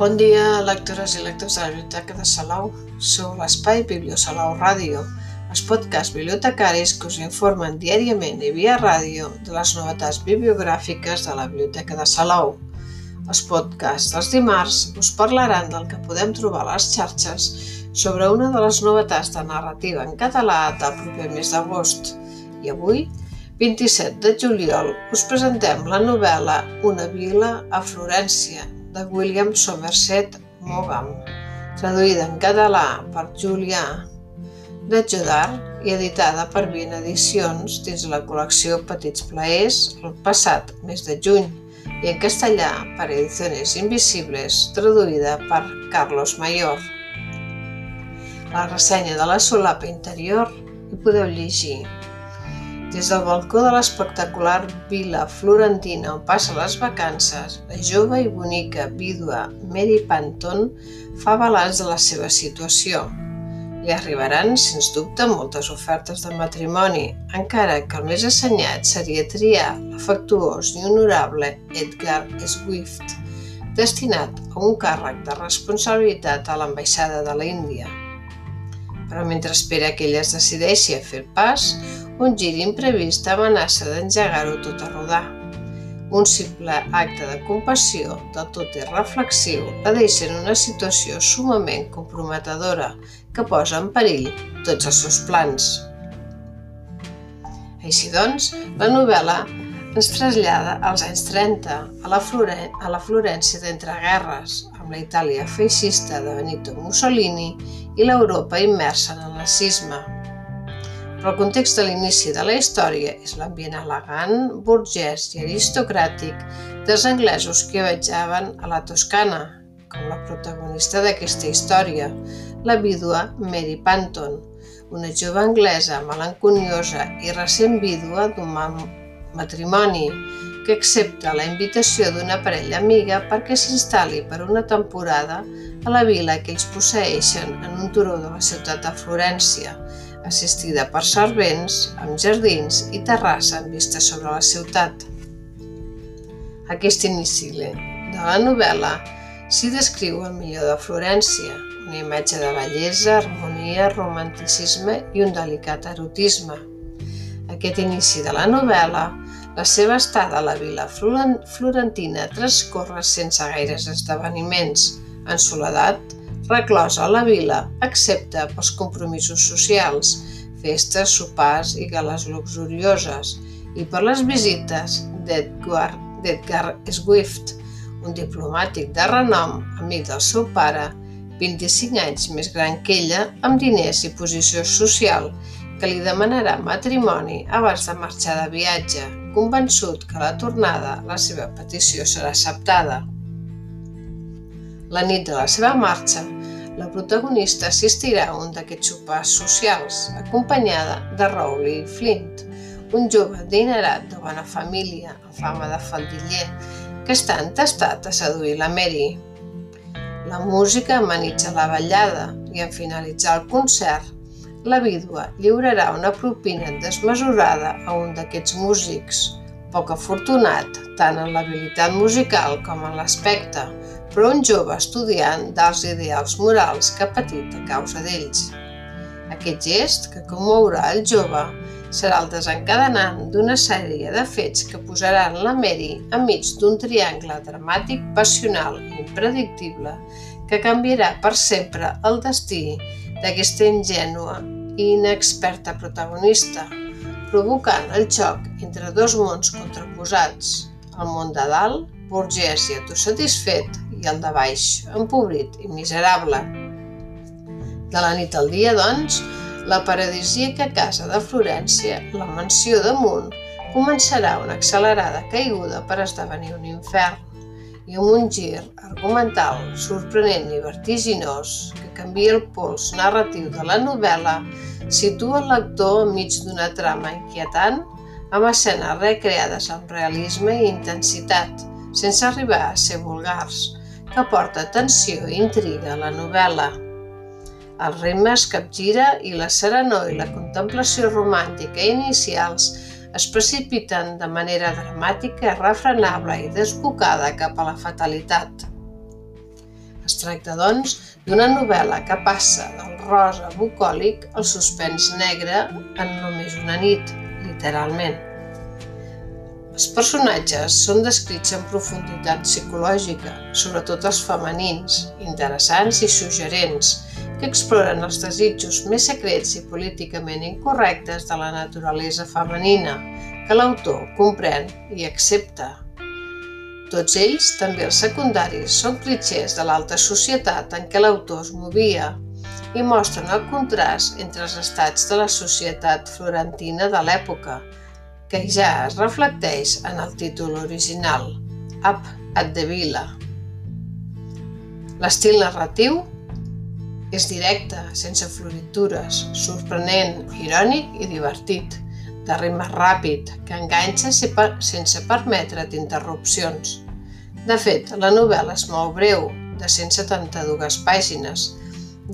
Bon dia, lectores i lectors de la Biblioteca de Salou. Sou l'espai Bibliosalou Ràdio, els podcasts bibliotecaris que us informen diàriament i via ràdio de les novetats bibliogràfiques de la Biblioteca de Salou. Els podcasts dels dimarts us parlaran del que podem trobar a les xarxes sobre una de les novetats de narrativa en català del proper mes d'agost. I avui, 27 de juliol, us presentem la novel·la Una vila a Florència, de William Somerset Maugham, traduïda en català per Julià de Jodar i editada per Vien Edicions dins la col·lecció Petits Plaers el passat mes de juny i en castellà per Ediciones Invisibles, traduïda per Carlos Mayor. La ressenya de la solapa interior hi podeu llegir des del balcó de l'espectacular vila florentina on passa les vacances, la jove i bonica vídua Mary Panton fa balanç de la seva situació. Li arribaran, sens dubte, moltes ofertes de matrimoni, encara que el més assenyat seria triar l'afectuós i honorable Edgar Swift, destinat a un càrrec de responsabilitat a l'ambaixada de l'Índia. Però mentre espera que ella es decideixi a fer el pas, un gir imprevist amenaça d'engegar-ho tot a rodar. Un simple acte de compassió, del tot irreflexiu, la deixa en una situació sumament comprometedora que posa en perill tots els seus plans. Així doncs, la novel·la ens trasllada als anys 30, a la, Floren a la Florència d'entreguerres, amb la Itàlia feixista de Benito Mussolini i l'Europa immersa en el nazisme. El context de l'inici de la història és l'ambient elegant, burgès i aristocràtic dels anglesos que viatjaven a la Toscana, com la protagonista d'aquesta història, la vídua Mary Panton, una jove anglesa malenconiosa i recent vídua d'un matrimoni que accepta la invitació d'una parella amiga perquè s'instal·li per una temporada a la vila que ells posseixen en un turó de la ciutat de Florència, assistida per servents, amb jardins i terrassa amb vista sobre la ciutat. Aquest inici de la novel·la s'hi descriu el millor de Florència, una imatge de bellesa, harmonia, romanticisme i un delicat erotisme. Aquest inici de la novel·la, la seva estada a la vila florentina transcorre sense gaires esdeveniments, en soledat, reclosa la vila, excepte pels compromisos socials, festes, sopars i gales luxurioses, i per les visites d'Edgar Swift, un diplomàtic de renom, amic del seu pare, 25 anys més gran que ella, amb diners i posició social, que li demanarà matrimoni abans de marxar de viatge, convençut que a la tornada la seva petició serà acceptada. La nit de la seva marxa, la protagonista assistirà a un d'aquests sopars socials, acompanyada de Rowley Flint, un jove adinerat de bona família, amb fama de faldiller, que està entestat a seduir la Mary. La música amenitza la ballada i en finalitzar el concert, la vídua lliurarà una propina desmesurada a un d'aquests músics, poc afortunat tant en l'habilitat musical com en l'aspecte, però un jove estudiant dels ideals morals que ha patit a causa d'ells. Aquest gest, que commourà el jove, serà el desencadenant d'una sèrie de fets que posaran la Mary enmig d'un triangle dramàtic, passional i impredictible que canviarà per sempre el destí d'aquesta ingènua i inexperta protagonista, provocant el xoc entre dos mons contraposats, el món de dalt, burgès i autosatisfet, i el de baix, empobrit i miserable. De la nit al dia, doncs, la paradisíaca casa de Florència, la mansió damunt, començarà una accelerada caiguda per esdevenir un infern i amb un gir argumental sorprenent i vertiginós que canvia el pols narratiu de la novel·la, situa el lector enmig d'una trama inquietant amb escenes recreades amb realisme i intensitat, sense arribar a ser vulgars, que porta tensió i intriga a la novel·la. El ritme es capgira i la serenor i la contemplació romàntica inicials es precipiten de manera dramàtica, refrenable i desbocada cap a la fatalitat. Es tracta, doncs, d'una novel·la que passa del rosa bucòlic al suspens negre en només una nit, literalment. Els personatges són descrits en profunditat psicològica, sobretot els femenins, interessants i suggerents, que exploren els desitjos més secrets i políticament incorrectes de la naturalesa femenina, que l'autor comprèn i accepta. Tots ells, també els secundaris, són clitxers de l'alta societat en què l'autor es movia i mostren el contrast entre els estats de la societat florentina de l'època, que ja es reflecteix en el títol original, Up at the Villa. L'estil narratiu és directe, sense floritures, sorprenent, irònic i divertit – de ritme ràpid, que enganxa sense permetre't interrupcions. De fet, la novel·la és molt breu, de 172 pàgines,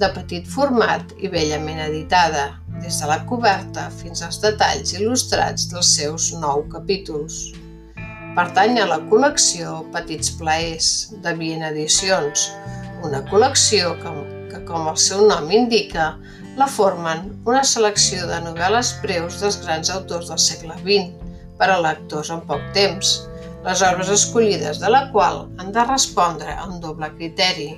de petit format i bellament editada, des de la coberta fins als detalls il·lustrats dels seus nou capítols. Pertany a la col·lecció Petits Plaers, de Bien Edicions, una col·lecció que, que, com el seu nom indica, la formen una selecció de novel·les breus dels grans autors del segle XX per a lectors en poc temps, les obres escollides de la qual han de respondre a un doble criteri,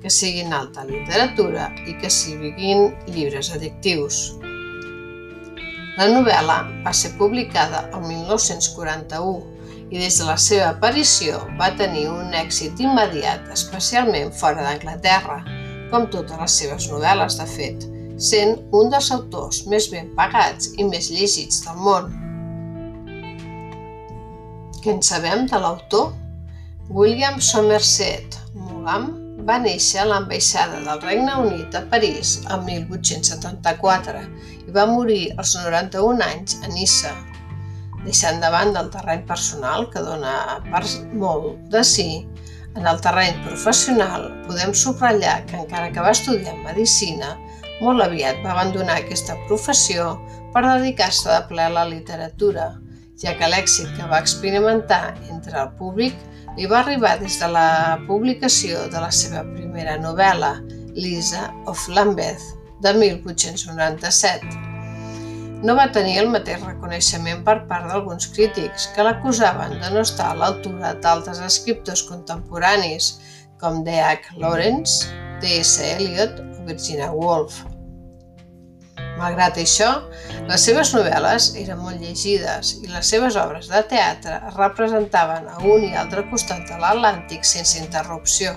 que siguin alta literatura i que siguin llibres addictius. La novel·la va ser publicada el 1941 i des de la seva aparició va tenir un èxit immediat, especialment fora d'Anglaterra, com totes les seves novel·les, de fet, sent un dels autors més ben pagats i més llegits del món. Què en sabem de l'autor? William Somerset Maugham va néixer a l'ambaixada del Regne Unit a París el 1874 i va morir als 91 anys a Nissa. Deixant davant del terreny personal, que dona per molt de si, en el terreny professional podem subratllar que encara que va estudiar Medicina, molt aviat va abandonar aquesta professió per dedicar-se de ple a la literatura, ja que l'èxit que va experimentar entre el públic li va arribar des de la publicació de la seva primera novel·la, Lisa of Lambeth, de 1897. No va tenir el mateix reconeixement per part d'alguns crítics que l'acusaven de no estar a l'altura d'altres escriptors contemporanis com D.H. Lawrence, T.S. Eliot o Virginia Woolf. Malgrat això, les seves novel·les eren molt llegides i les seves obres de teatre es representaven a un i altre costat de l'Atlàntic sense interrupció.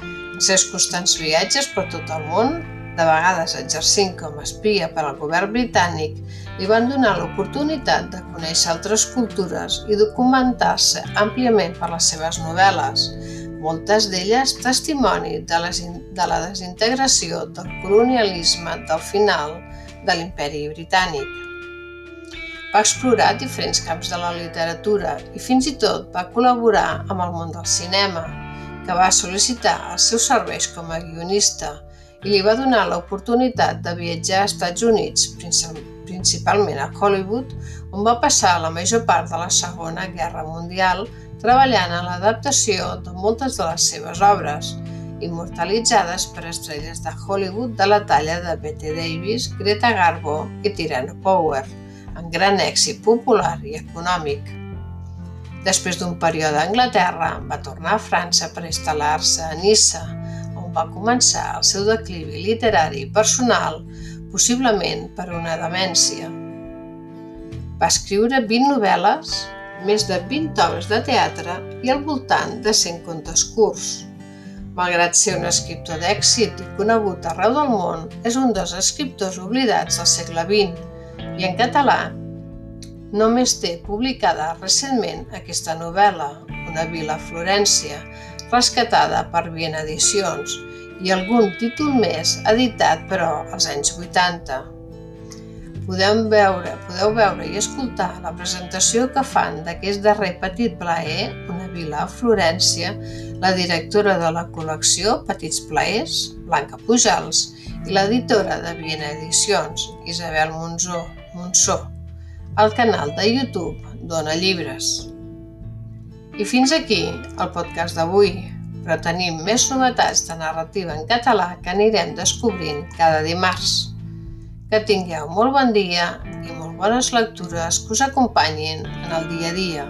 Els seus constants viatges per tot el món, de vegades exercint com a espia per al govern britànic, li van donar l'oportunitat de conèixer altres cultures i documentar-se àmpliament per les seves novel·les, moltes d'elles testimoni de, les, de la desintegració del colonialisme del final de l'imperi britànic. Va explorar diferents camps de la literatura i fins i tot va col·laborar amb el món del cinema, que va sol·licitar els seus serveis com a guionista i li va donar l'oportunitat de viatjar als Estats Units, principalment a Hollywood, on va passar la major part de la Segona Guerra Mundial treballant en l'adaptació de moltes de les seves obres, immortalitzades per estrelles de Hollywood de la talla de Bette Davis, Greta Garbo i Tirana Power, amb gran èxit popular i econòmic. Després d'un període a Anglaterra, va tornar a França per instal·lar-se a Nissa, on va començar el seu declivi literari i personal, possiblement per una demència. Va escriure 20 novel·les, més de 20 obres de teatre i al voltant de 100 contes curts. Malgrat ser un escriptor d'èxit i conegut arreu del món, és un dels escriptors oblidats del segle XX i en català només té publicada recentment aquesta novel·la, Una vila a Florència, rescatada per Bien Edicions, i algun títol més editat però als anys 80. Podeu veure, podeu veure i escoltar la presentació que fan d'aquest darrer petit plaer, Una vila a Florència, la directora de la col·lecció Petits Plaers, Blanca Pujals, i l'editora de Viena Edicions, Isabel Monzó, Monsó, al canal de YouTube Dona Llibres. I fins aquí el podcast d'avui, però tenim més novetats de narrativa en català que anirem descobrint cada dimarts. Que tingueu molt bon dia i molt bones lectures que us acompanyin en el dia a dia.